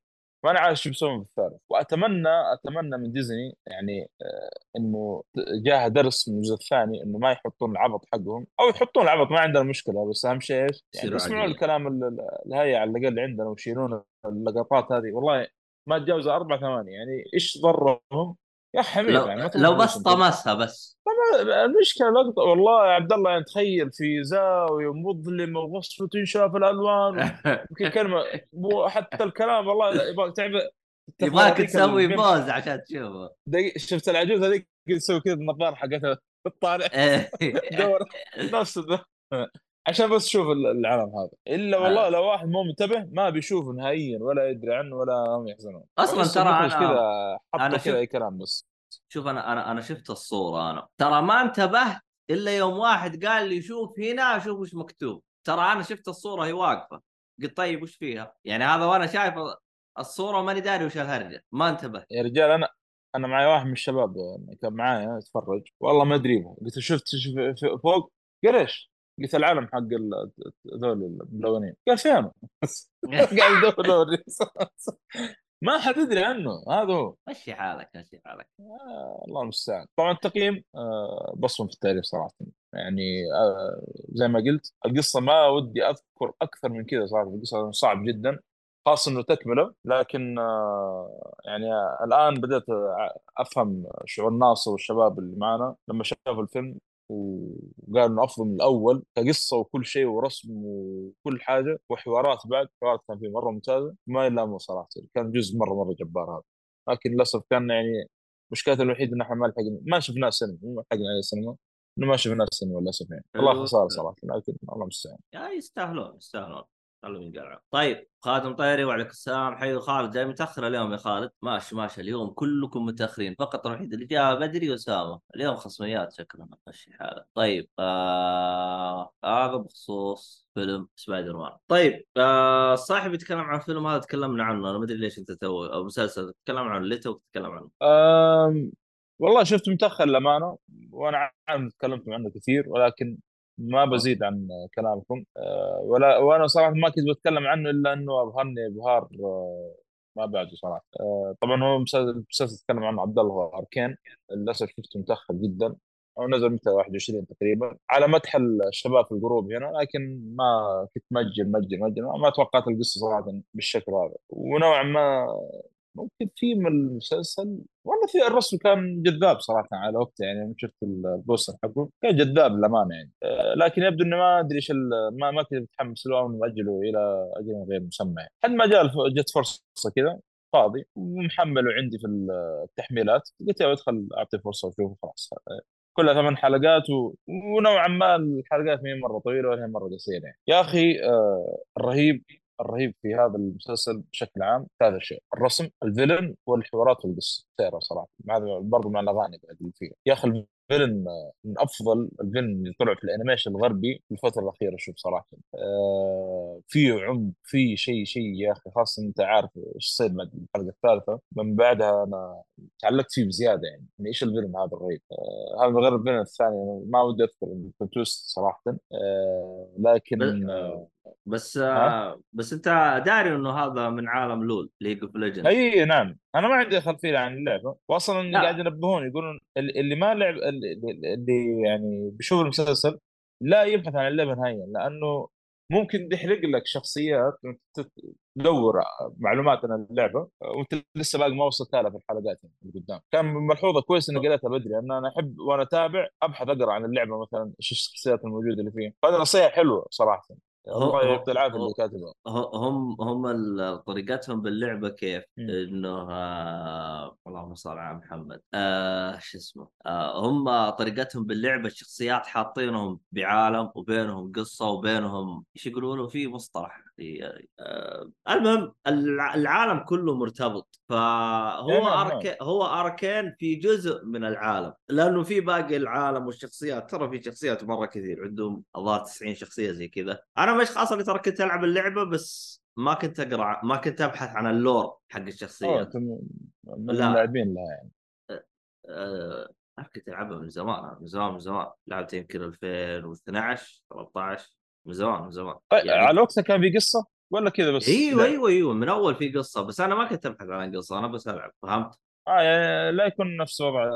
ما أنا عارف شو بيسوون في الثالث وأتمنى أتمنى من ديزني يعني آه إنه جاها درس من الجزء الثاني إنه ما يحطون العبط حقهم أو يحطون العبط ما عندنا مشكلة بس أهم شيء إيش؟ يعني يسمعون. الكلام ال- ال- الهيئة على الأقل عندنا ويشيلون اللقطات هذه والله ما تجاوز أربع ثواني يعني إيش ضرهم؟ يا حميد لو, يعني لو بس. طمسها بس. المشكلة لقطه والله يا عبد الله يعني تخيل في زاوية مظلمة ووصفه تنشاف الألوان يمكن كلمة حتى الكلام والله يبغى تعرف يبغاك تسوي بوز عشان تشوفه. شفت العجوز هذيك؟ تسوي كذا النظاره حقتها تطالع دور نفس عشان بس تشوف ال- العالم هذا. إلا والله آه. لو واحد مو منتبه ما بيشوفه نهائيا ولا يدري عنه ولا هم يحزنون. أصلاً بس ترى أنا- كذا حط كذا أي كلام بس. شوف أنا أنا أنا شفت الصورة أنا. ترى ما انتبهت إلا يوم واحد قال لي شوف هنا شوف وش مكتوب. ترى أنا شفت الصورة هي واقفة. قلت طيب وش فيها؟ يعني هذا وأنا شايف الصورة وماني داري وش الهرجة. ما انتبه يا رجال أنا أنا معي واحد من الشباب يعني كان معايا يتفرج. والله ما أدري قلت شفت فوق؟ قال إيش؟ قلت العالم حق ذول الملونين. قال فينه؟ قاعد يدور ما حد يدري عنه. هذا هو. مشي حالك مشي حالك. آه الله المستعان. طبعا التقييم آه بصمة في التاريخ صراحة. يعني آه زي ما قلت القصة ما ودي أذكر أكثر من كذا صراحة. القصة صعب جدا. خاصه إنه تكملة لكن آه يعني آه الآن بدأت أفهم شعور ناصر والشباب اللي معنا. لما شافوا الفيلم وقالوا إنه أفضل من الأول كقصة وكل شيء ورسم وكل حاجة وحوارات بعد حوارات كان فيه مرة ممتازة ما يلامه صراحة كان جزء مرة مرة جبار هذا. لكن للأسف كان يعني مشكلته الوحيدة إن إحنا ما لحقنا ما شفناه سينما ما لحقنا عليه سينما إنه ما شفناه سينما للأسف يعني. والله حلو. خساره صراحة لكن الله المستعان. يستاهلون يستاهلون. خلوا ينقلعوا طيب خادم طيري وعليك السلام. حيو خالد جاي متأخر اليوم يا خالد؟ ماشي ماشي. اليوم كلكم متأخرين. فقط الوحيد اللي جاء بدري اسامه اليوم خصميات شكلها ماشي حاله طيب آه... هذا بخصوص فيلم سبايدر مان. طيب آه... صاحبي يتكلم عن فيلم هذا تكلمنا عنه. أنا ما أدري ليش أنت تو أو مسلسل. تتكلم عنه ليه تو تتكلم عنه. أم والله شفت متأخر للأمانة وأنا عارف تكلمتم عنه كثير ولكن ما بزيد عن كلامكم. أه، ولا وأنا صراحة ما كنت بتكلم عنه إلا إنه أبهرني إبهار أه، ما بعده صراحة. أه، طبعا هو مسلسل تكلم عنه عبد الله أركين. للأسف شفته متأخر جدا أو نزل متى؟ 21 تقريبا. على مدح الشباب في الجروب هنا لكن ما كنت مجل مجل مجل ما توقعت القصة صراحة بالشكل هذا. ونوعا ما ممكن في من المسلسل والله في الرسم كان جذاب صراحة على وقته يعني شفت البوستر حقه كان جذاب للأمانة يعني. لكن يبدو إنه ما أدري إيش ما ما كنت متحمس له أو مؤجله إلى أجل غير مسمى يعني. لحد ما جاء جت فرصة كذا فاضي ومحمله عندي في التحميلات قلت يا ادخل أعطي فرصة وأشوفه خلاص. كلها ثمان حلقات و... ونوعا ما الحلقات ما مرة طويلة ولا مرة قصيرة يعني. يا أخي آه الرهيب الرهيب في هذا المسلسل بشكل عام ثلاث اشياء الرسم الفيلن والحوارات والقصة سيره صراحة هذا برضه مع الأغاني بعد فيها. يا أخي آه، من أفضل الفيلن اللي طلع في الأنيميشن الغربي في الفترة الأخيرة شوف صراحة. آه فيه عمق فيه شيء شيء يا أخي خاصة أنت عارف إيش بعد الحلقة الثالثة. من بعدها أنا تعلقت فيه بزيادة يعني. يعني إيش الفيلم هذا الرهيب؟ آه هذا غير الفيلم الثاني ما ودي أذكر صراحة. آه لكن بس- آه بس آه بس أنت داري إنه هذا من عالم LoL League of Legends أي نعم. أنا ما عندي خلفية عن اللعبة. واصلا لا. قاعد ينبهون يقولون اللي ما لعب اللي يعني بيشوف المسلسل لا يبحث عن اللعبة نهائيا لأنه ممكن يحرق لك شخصيات تدور معلومات عن اللعبة وأنت لسه باقي ما وصلت لها في الحلقات اللي قدام. كان ملحوظة كويس إني قريتها بدري لأن أنا أحب وأنا أتابع أبحث أقرأ عن اللعبة مثلا إيش الشخصيات الموجودة اللي فيها. هذه نصيحة حلوة صراحة. هو- اللي هم هم طريقتهم باللعبة كيف؟ إنه آه اللهم صل على محمد. آه شو اسمه؟ آه هم طريقتهم باللعبة الشخصيات حاطينهم بعالم وبينهم قصة وبينهم إيش يقولوا له؟ في مصطلح آه المهم الع- العالم كله مرتبط. إيه فهو نعم، نعم. أرك... هو اركان في جزء من العالم. لأنه في باقي العالم والشخصيات ترى في شخصيات مرة كثير عندهم الظاهر 90 شخصية زي كذا. أنا من الاشخاص اللي ترى كنت ألعب اللعبة بس ما كنت أقرأ ما كنت أبحث عن اللور حق الشخصيات من لا. اللاعبين لها يعني أه... كنت ألعبها من زمان من زمان من زمان لعبت يمكن 2012 13 من زمان من زمان طيب يعني على وقتها كان في قصة ولا كذا بس إيوه؟ إيوه إيوه من أول في قصة بس أنا ما كنت أبحث عن قصة أنا بس ألعب فهمت؟ آه يعني لا يكون نفس وضع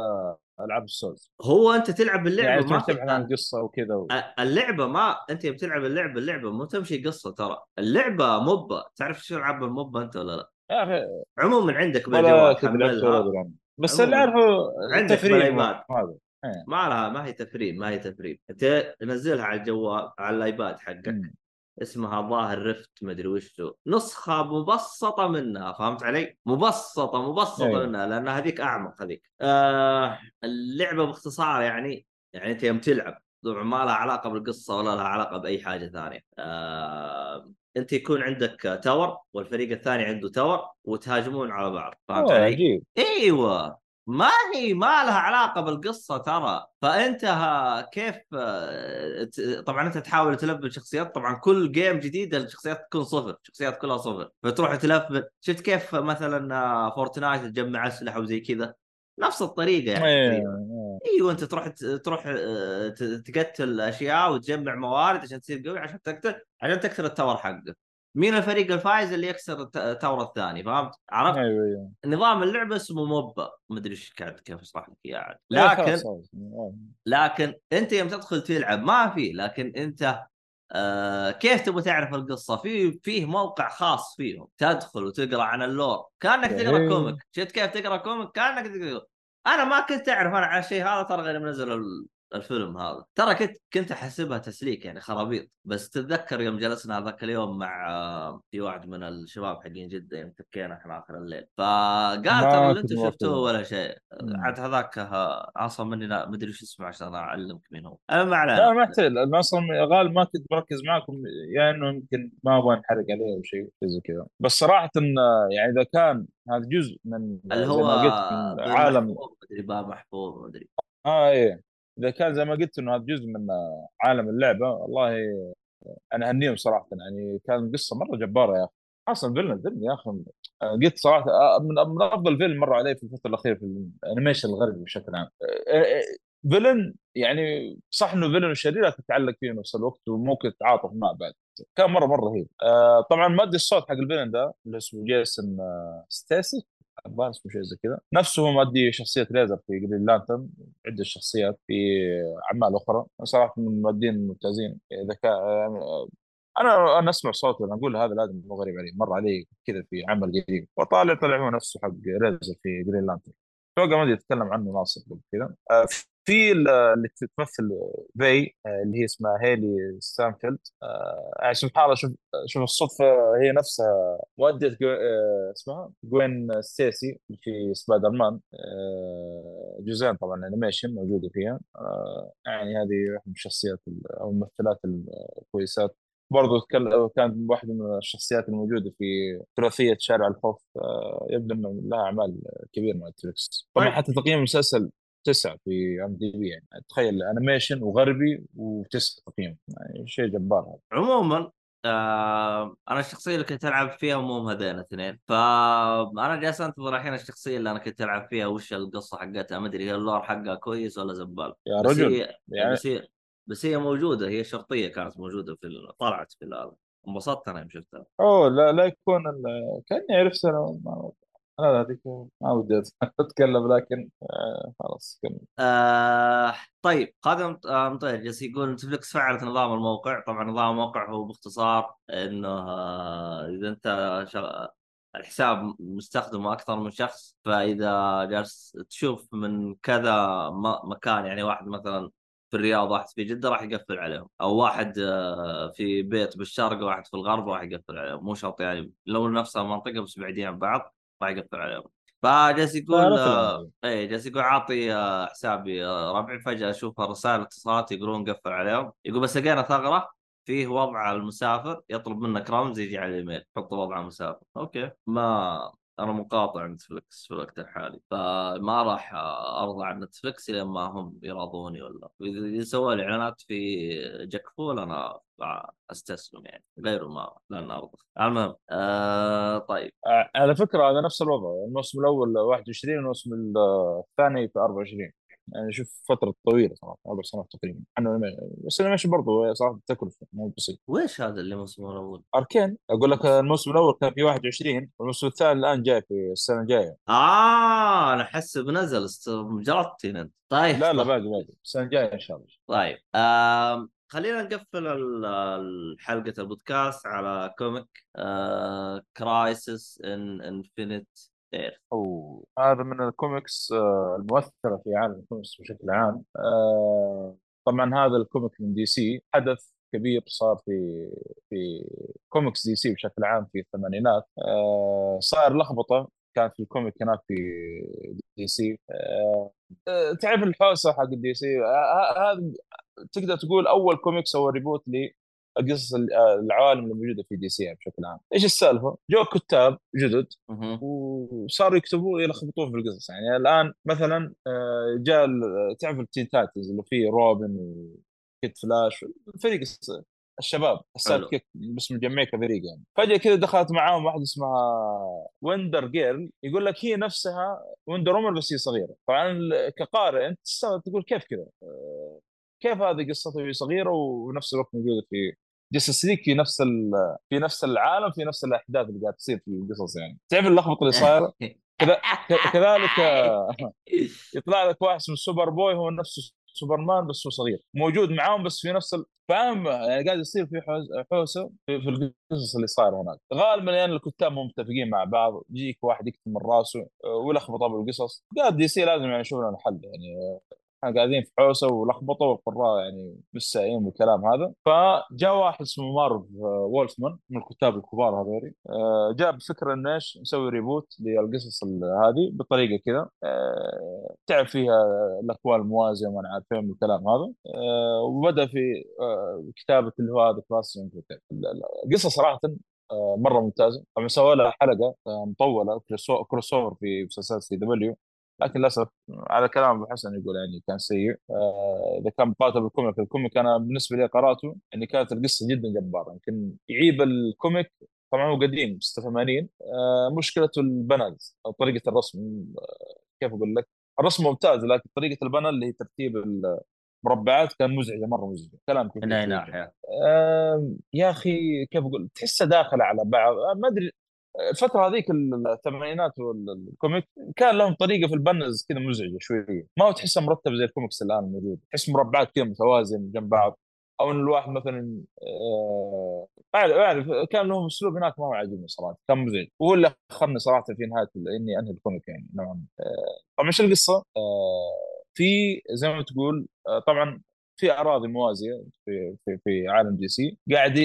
ألعاب السولز هو أنت تلعب اللعبه يعني ما. تبحث عن قصة وكذا و... اللعبة ما أنت بتلعب اللعبة اللعبة مو تمشي قصة ترى اللعبة موبا تعرف شو ألعاب الموبا أنت ولا لا؟ يا أخي عموما عندك بالجوال. بس. اللي أعرفه عندك بالآيباد. هذا ما لها ما هي تفريم ما هي تفريم أنت نزلها على الجوال على الآيباد حقك. اسمها Wild Rift مدري وش. نسخة مبسطة منها فهمت علي؟ مبسطة مبسطة أيوة. منها لأن هذيك أعمق هذيك. آه اللعبة باختصار يعني يعني أنت يوم تلعب طبعا ما لها علاقة بالقصة ولا لها علاقة بأي حاجة ثانية. آه أنت يكون عندك tower والفريق الثاني عنده tower وتهاجمون على بعض فهمت أوه، علي؟ عجيب أيوه ما هي ما لها علاقة بالقصة ترى. فانت كيف آه، طبعا أنت تحاول تلفل شخصيات طبعا كل game جديده الشخصيات تكون صفر شخصيات كلها صفر. فتروح تلفل. شفت كيف مثلا آه، Fortnite تجمع أسلحة وزي كذا؟ نفس الطريقة يعني تقريبا. إيه. أيوه انت تروح تروح آه، تقتل أشياء وتجمع موارد عشان تصير قوي عشان تقتل عشان تكسر ال tower حقك مين الفريق الفايز اللي يكسر الت- ال tower الثاني فهمت؟ عرفت؟ أيوه أيوه نظام اللعبه اسمه MOBA مدري إيش قاعد كيف أشرح لك إياه. لا، لكن. لكن أنت يوم تدخل تلعب ما في لكن أنت آه كيف تبغى تعرف القصة في فيه موقع خاص فيهم تدخل وتقرأ عن ال lore كأنك تقرأ إيه. comic شفت كيف تقرأ comic كأنك تقرأ أنا ما كنت أعرف أنا عن الشيء هذا ترى غير منزل الفيلم هذا. ترى كنت كنت أحسبها تسليك يعني خرابيط بس تتذكر يوم جلسنا هذاك اليوم مع آه، في واحد من الشباب حقين جدة يوم تكينا إحنا آخر الليل. فقال ما ترى اللي أنتم. شفتوه ولا شيء. عاد هذاك آه، عصام مني لا مدري وش اسمه عشان أعلمك مين هو. أه، ما علينا لا ما يحتاج أنا أصلا غالب ما كنت مركز معكم يا إنه يمكن ما أبغى أنحرق عليه أو شيء زي كذا. بس صراحة إن يعني إذا كان هذا جزء من اللي هو ما عالم محفوظ مدري باب محفوظ مدري آه إيه. إذا كان زي ما قلت إنه هذا جزء من عالم اللعبة والله أنا أهنيهم صراحة يعني كان قصة مرة جبارة يا أخي. أصلا فيلن فيلن يا أخي قلت صراحة آه، من أفضل فيلم مر علي في الفترة الأخيرة في ال animation الغربي بشكل عام. آه، آه، villain يعني صح إنه villain وشرير لكن تتعلق فيه نفس الوقت وممكن تتعاطف معه بعد. كان مره مرة رهيب. طبعا مؤدي الصوت حق ال villain ده اللي اسمه جيسون آه، اسمه شيء زي كذا. نفسه هو مؤدي شخصية ريزر في Green Lantern عدة شخصيات في أعمال أخرى. صراحة من المؤدين الممتازين. إذا كان أنا أنا أسمع صوته أنا أقول هذا لازم مو غريب علي مر علي كذا في عمل قديم وطالع طلع هو نفسه حق ريزر في Green Lantern أتوقع ما أدري يتكلم عنه ناصر قبل كذا. آه، في ال- اللي تمثل في آه، اللي هي اسمها هيلي ستاينفيلد. آه، يعني سبحان الله شوف شوف الصدفة. هي نفسها مؤدية جو- آه، اسمها جوين ستيسي في سبايدر مان جزئين طبعا animation موجودة فيها. يعني هذه واحدة من الشخصيات ال- أو الممثلات الكويسات. برضو كانت واحدة من الشخصيات الموجودة في ثلاثية شارع الخوف. يبدو إنه لها أعمال كبيرة مع نتفلكس طبعا طيب. حتى تقييم المسلسل تسعة في IMDb يعني. تخيل animation وغربي وتسعة تقييم. يعني شيء جبار هذا. عموما آه أنا الشخصية اللي كنت ألعب فيها مو هذين الاثنين. فأنا جالس أنتظر الحين الشخصية اللي أنا كنت ألعب فيها وش القصة حقتها؟ ما أدري هي ال lore حقها كويس ولا زبالة؟ يا بس رجل هي يعني بس هي بس هي موجودة هي شرطية كانت موجودة في ال- طلعت في هذا انبسطت أنا يوم شفتها. أوه لا لا يكون ال- كأني عرفت ما أنا هذيك ما ودي أتكلم لكن آه خلاص كمل. آه طيب خادم آه مطير جالس يقول نتفلكس فعلت نظام الموقع؟ طبعا نظام الموقع هو باختصار إنه آه إذا أنت شغ... الحساب مستخدمه أكثر من شخص فإذا جالس تشوف من كذا مكان يعني واحد مثلا في الرياض واحد في جدة راح يقفل عليهم. أو واحد آه، في بيت بالشرق واحد في الغرب راح يقفل عليهم. مو شرط يعني لو نفس المنطقة بس بعيدين عن بعض. راح يقفل عليهم. فجالس يقول آه، إيه جالس يقول عاطي آه، حسابي آه، ربعي. فجأة أشوف رسائل اتصالات يقولون قفل عليهم. يقول بس لقينا ثغرة فيه وضع المسافر يطلب منك رمز يجي على الإيميل. حط وضع المسافر. أوكي ما أنا مقاطع نتفلكس في الوقت الحالي فما راح أرضى عن نتفلكس لين ما هم يراضوني ولا. إذا سووا لي اعلانات في جاك فول أنا أستسلم يعني غيره ما لن أرضى. المهم آه طيب. آه، على فكرة هذا نفس الوضع الموسم الأول 21 والموسم الثاني في 24 يعني شوف فترة طويلة صراحة أربع سنوات تقريبا. عنه بس ال animation برضه صراحة تكلفه مو بسيط. ويش هذا اللي موسم الأول؟ أركين؟ أقول لك الموسم الأول كان في 21 والموسم الثاني الآن جاي في السنة الجاية. آه أنا احسب نزل است- جلطتني أنت. طيب. لا لا. باقي باقي. السنة الجاية إن شاء الله. طيب. آم خلينا نقفل حلقة البودكاست على comic آه Crisis on Infinite Earths أو هذا من الكوميكس آه، المؤثرة في عالم الكوميكس بشكل عام. آه، طبعا هذا ال comic من DC. حدث كبير صار في في comics DC بشكل عام في الثمانينات. آه، صار لخبطة كانت في ال comic هناك في DC. تعرف الحوسة حق DC؟ هذا تقدر تقول أول كوميكس أو reboot القصص ال- العوالم اللي موجودة في DC يعني بشكل عام. إيش السالفة؟ جو كتاب جدد. وصاروا يكتبوا يلخبطون في القصص يعني. الآن مثلا آه، جاء تعرف ال Teen Titans اللي فيه روبن و Kid Flash الفريق الشباب حلو. kick بس مجمعين كفريق يعني. فجأة كذا دخلت معاهم واحدة اسمها Wonder Girl يقول لك هي نفسها Wonder Woman بس هي صغيرة. طبعا كقارئ أنت تقول كيف كذا؟ آه، كيف هذه قصته صغيرة ونفس الوقت موجودة في Justice League في نفس في نفس العالم في نفس الأحداث اللي قاعد تصير في القصص يعني. تعرف اللخبطة اللي صايرة؟ كذلك يطلع لك واحد اسمه Superboy هو نفسه سوبرمان بس هو صغير. موجود معاهم بس في نفس ال... فاهم؟ يعني قاعد يصير في حوس- حوسة في, القصص اللي صايرة هناك. غالبا لأن الكتاب مو متفقين مع بعض. يجيك واحد يكتب من راسه ويلخبط أبو القصص قاعد DC لازم يعني يشوف لنا حل يعني. إحنا قاعدين في حوسة ولخبطه والقراء يعني مش داريين بالكلام هذا. فجاء واحد اسمه مارف آه، وولفمان من الكتاب الكبار هذول آه، جاء بفكرة إنه إيش نسوي reboot للقصص هذه بطريقة كذا. آه، تلعب فيها الاكوان الموازية وما نعرف فين الكلام هذا. وبدأ في كتابة اللي هو هذا كرايسس القصة صراحة مرة ممتازة. طبعا سووا لها حلقة مطولة crossover في مسلسل CW لكن للأسف على كلام أبو حسن يقول يعني كان سيء. آه، إذا كان مقاتل بالكوميك ال comic أنا بالنسبة لي قراته يعني كانت القصة جدا جبارة. يمكن يعيب الكوميك. طبعا هو قديم 86 آه، مشكلته ال panels أو طريقة الرسم. آه، كيف أقول لك؟ الرسم ممتاز لكن طريقة ال panel اللي هي ترتيب المربعات كان مزعجة مرة مزعجة. كلام كثير من أي. ناحية؟ يا أخي كيف أقول؟ تحسها داخله على بعض. آه، ما أدري الفترة هذيك الثمانينات وال comic كان لهم طريقة في ال panels كذا مزعجة شوية. ما هو تحسها مرتب زي الكوميكس الآن موجود تحس مربعات كذا متوازن جنب بعض. أو إن الواحد مثلا آه، أعرف كان لهم أسلوب هناك ما هو عاجبني صراحة. كان مزعج. وهو اللي أخرني صراحة في نهاية إني أنهي ال comic يعني. نوعا آه، طبعا إيش القصة؟ آه، في زي ما تقول آه، طبعا في أراضي موازية في في في عالم DC. قاعد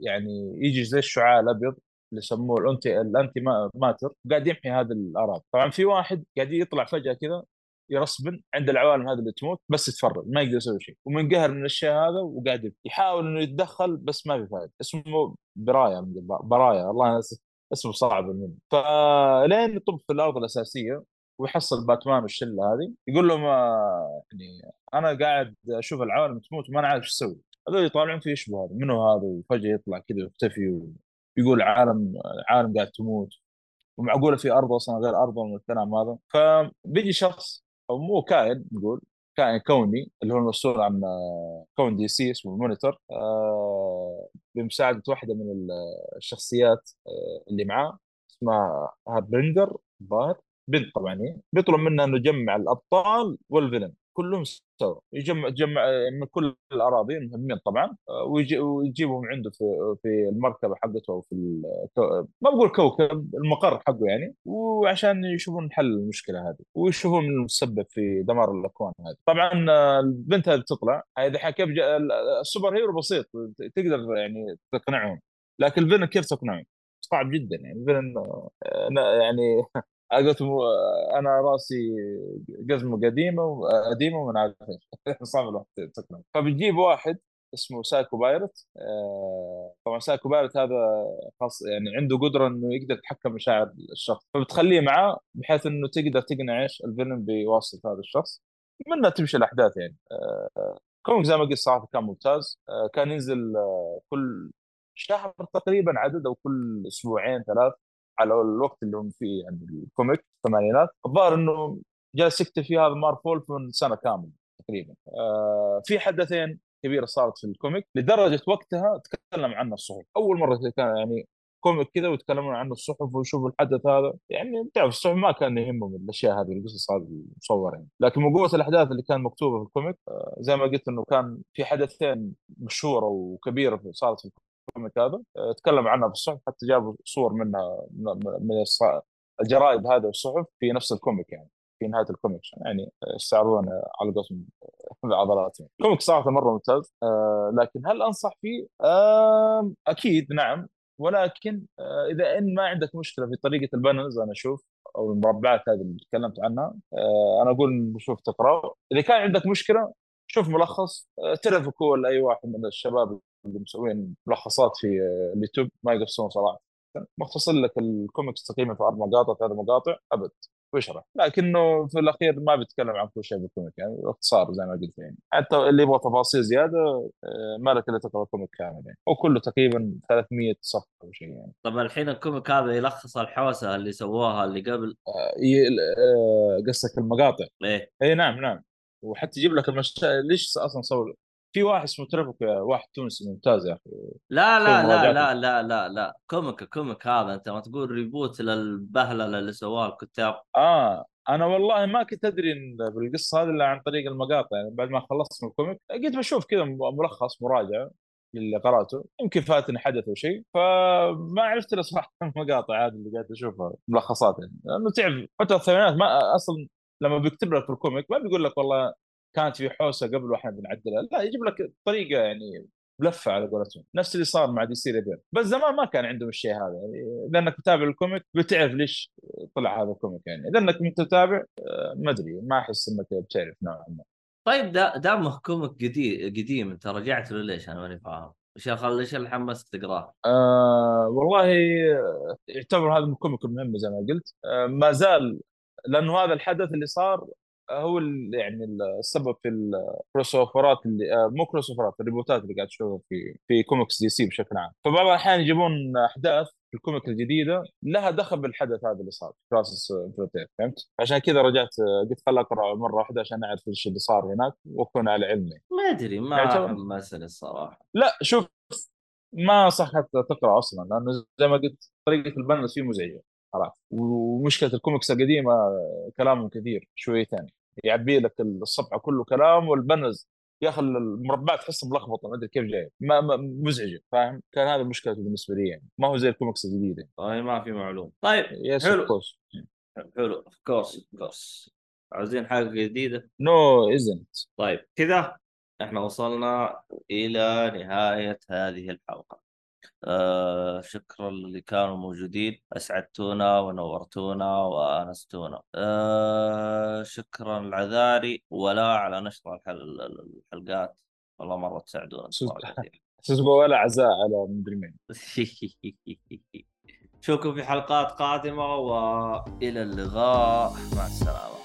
يعني يجي زي الشعاع الأبيض. اللي يسموه ال anti ال anti-ma- matter قاعد يمحي هذه الأراضي. طبعا في واحد قاعد يطلع فجأة كذا يرسبن عند العوالم هذه اللي تموت بس يتفرج ما يقدر يسوي شيء. ومنقهر من الأشياء هذا وقاعد. يحاول إنه يتدخل بس ما في فائده اسمه برايا برايا الله يس- اسمه صعب منه فلين يطب في الأرض الأساسية ويحصل باتمان والشلة هذه يقول لهم آه، يعني أنا قاعد أشوف العوالم تموت وما أنا عارف إيش أسوي. هذول يطالعون في إيش هذا منو هذا؟ وفجأة يطلع كذا ويختفي ويقول عالم عالم قاعد تموت. ومعقولة في أرض أصلا غير ارضهم والكلام هذا. فبيجي شخص أو مو كائن نقول كائن كوني اللي هو المسؤول عن آه، كون DC اسمه مونيتور آه، بمساعدة واحدة من ال- الشخصيات آه، اللي معاه اسمها هاربرينجر الظاهر. بنت طبعا هي. بيطلب منها إنه يجمع الأبطال وال villain. كلهم سوا يجمع جمع من كل الأراضي المهمين طبعا آه، ويجي ويجيبهم عنده في في المركبة حقته أو في. ما بقول كوكب المقر حقه يعني وعشان يشوفون حل المشكلة هذه ويشوفون المسبب في دمار الأكوان هذه طبعا آه، البنت هذه تطلع كيف جا... ال superhero بسيط تقدر يعني تقنعهم لكن ال villain كيف تقنعهم؟ صعب جدا يعني ال villain آه، يعني قلت أنا راسه جزمة قديمة قديمة عارف إيش صعب الواحد تقنع. فبتجيب واحد اسمه سايكو بايرت آه، طبعا سايكو بايرت هذا خاص يعني عنده قدرة إنه يقدر يتحكم مشاعر الشخص. فبتخليه معاه بحيث إنه تقدر تقنع إيش؟ ال villain بواسطة هذا الشخص. منها تمشي الأحداث يعني. آه، comic زي ما قلت صراحة كان ممتاز. آه، كان ينزل كل شهر تقريبا عدد أو كل أسبوعين ثلاث. على الوقت اللي هم فيه يعني ال comic الثمانينات. الظاهر إنه جالس يكتب فيه هذا مارف وولفمان سنة كاملة تقريبا. آه في حدثين كبيرة صارت في ال comic لدرجة وقتها تكلم عنها الصحف. أول مرة كان يعني comic كذا ويتكلمون عنه الصحف ويشوفوا الحدث هذا. يعني تعرف الصحف ما كان يهمهم الأشياء هذه القصص هذه المصورة يعني. لكن من قوة الأحداث اللي كانت مكتوبة في ال comic آه زي ما قلت إنه كان في حدثين مشهورة وكبيرة صارت في ال comic هذا آه، تكلم عنها في الصحف حتى جابوا صور منها من الجرائد هذه والصحف في نفس ال comic يعني في نهاية ال comic يعني آه، يستعرضون على قسم بعضلاتهم comic صراحة مرة ممتاز آه، لكن هل أنصح فيه؟ آه، أكيد نعم. ولكن آه، إذا إن ما عندك مشكلة في طريقة ال panels أنا أشوف أو المربعات هذه اللي تكلمت عنها آه، أنا أقول شوف تقرأ. إذا كان عندك مشكلة شوف ملخص آه، ترفكوا ولا أي واحد من الشباب مسوين ملخصات في آه، اليوتيوب ما يقصون صراحة. مختصر لك الكوميكس تقريبا في أربع مقاطع ثلاث مقاطع أبد ويشرح. لكنه في الأخير ما بيتكلم عن كل شيء بال comic يعني باختصار زي ما قلت يعني. حتى اللي يبغى تفاصيل زيادة آه، ما لك إلا تقرأ ال comic كامل يعني. وكله تقريبا 300 صفحة أو شيء يعني. طب الحين ال comic هذا يلخص الحوسة اللي سووها اللي قبل؟ آه، آه، قصدك المقاطع؟ إيه. اي نعم نعم. وحتى يجيب لك المشا... ليش أصلا سووا في واحد اسمه ترافيك واحد تونسي ممتاز يا أخي. لا لا لا. لا لا لا لا. كوميك كوميك هذا أنت ما تقول reboot للبهللة اللي سواها الكتاب. آه أنا والله ما كنت أدري بالقصة هذه إلا عن طريق المقاطع. يعني بعد ما خلصت من ال comic قلت بشوف كذا ملخص مراجعة اللي قرأته. يمكن فاتني حدث أو شيء فما عرفت إلا صراحة المقاطع هذه اللي قاعد أشوفها ملخصات يعني. لأنه تعرف فترة الثمانينات ما أصلا لما بيكتب لك في ال comic ما بيقول لك والله كانت في حوسة قبل وإحنا بنعدلها. لا يجيب لك طريقة يعني بلفة على قولتهم. نفس اللي صار مع DC Rebirth. بس زمان ما كان عندهم الشيء هذا. يعني لأنك متابع ال comic بتعرف ليش طلع هذا ال comic يعني. اذا انك متتابع آه، ما أدري ما أحس إنك بتعرف نوعا ما. طيب دا دامه comic قديم قديم أنت رجعت له ليش؟ أنا ماني فاهم. إيش خل إيش اللي حمسك تقرأه؟ آه والله يعتبر هذا من ال comic المهم زي ما قلت. آه ما زال لأنه هذا الحدث اللي صار هو يعني السبب في ال crossover ات اللي آه مو crossover ات ال reboot ات اللي قاعد تشوفها في في comics DC بشكل عام فبعض الأحيان يجيبون أحداث في ال comic الجديدة لها دخل بالحدث هذا اللي صار Crisis Infinite فهمت؟ عشان كذا رجعت آه، قلت خل أقرأ مرة واحدة عشان أعرف إيش اللي صار هناك وأكون على علم يعني. ما أدري ما حمسني الصراحة لا شوف ما صح حتى تقرأ أصلا لأنه زي ما قلت طريقة ال panels فيه مزعجة خلاص. ومشكلة الكوميكس القديمة كلامهم كثير شويتين. يعبي لك الصفحه كله كلام وال panels يا أخي المربعات تحسها ملخبطة ما أدري كيف جاية. ما ما- مزعجة فاهم؟ كان هذا مشكلته بالنسبة لي يعني. ما هو زي الكوميكس الجديدة. طيب ما في معلوم طيب yes حلو. course حلو of course of course عاوزين حاجة جديدة؟ no isn't طيب كذا إحنا وصلنا إلى نهاية هذه الحلقة. آه شكرا اللي كانوا موجودين. أسعدتونا ونورتونا وأنستونا. آه شكرا العذاري ولا على نشر الحل... الحلقات. والله مرة تساعدونا. تسوى ولا عزاء على مدري مين. نشوفكم في حلقات قادمة وإلى اللقاء. مع السلامة.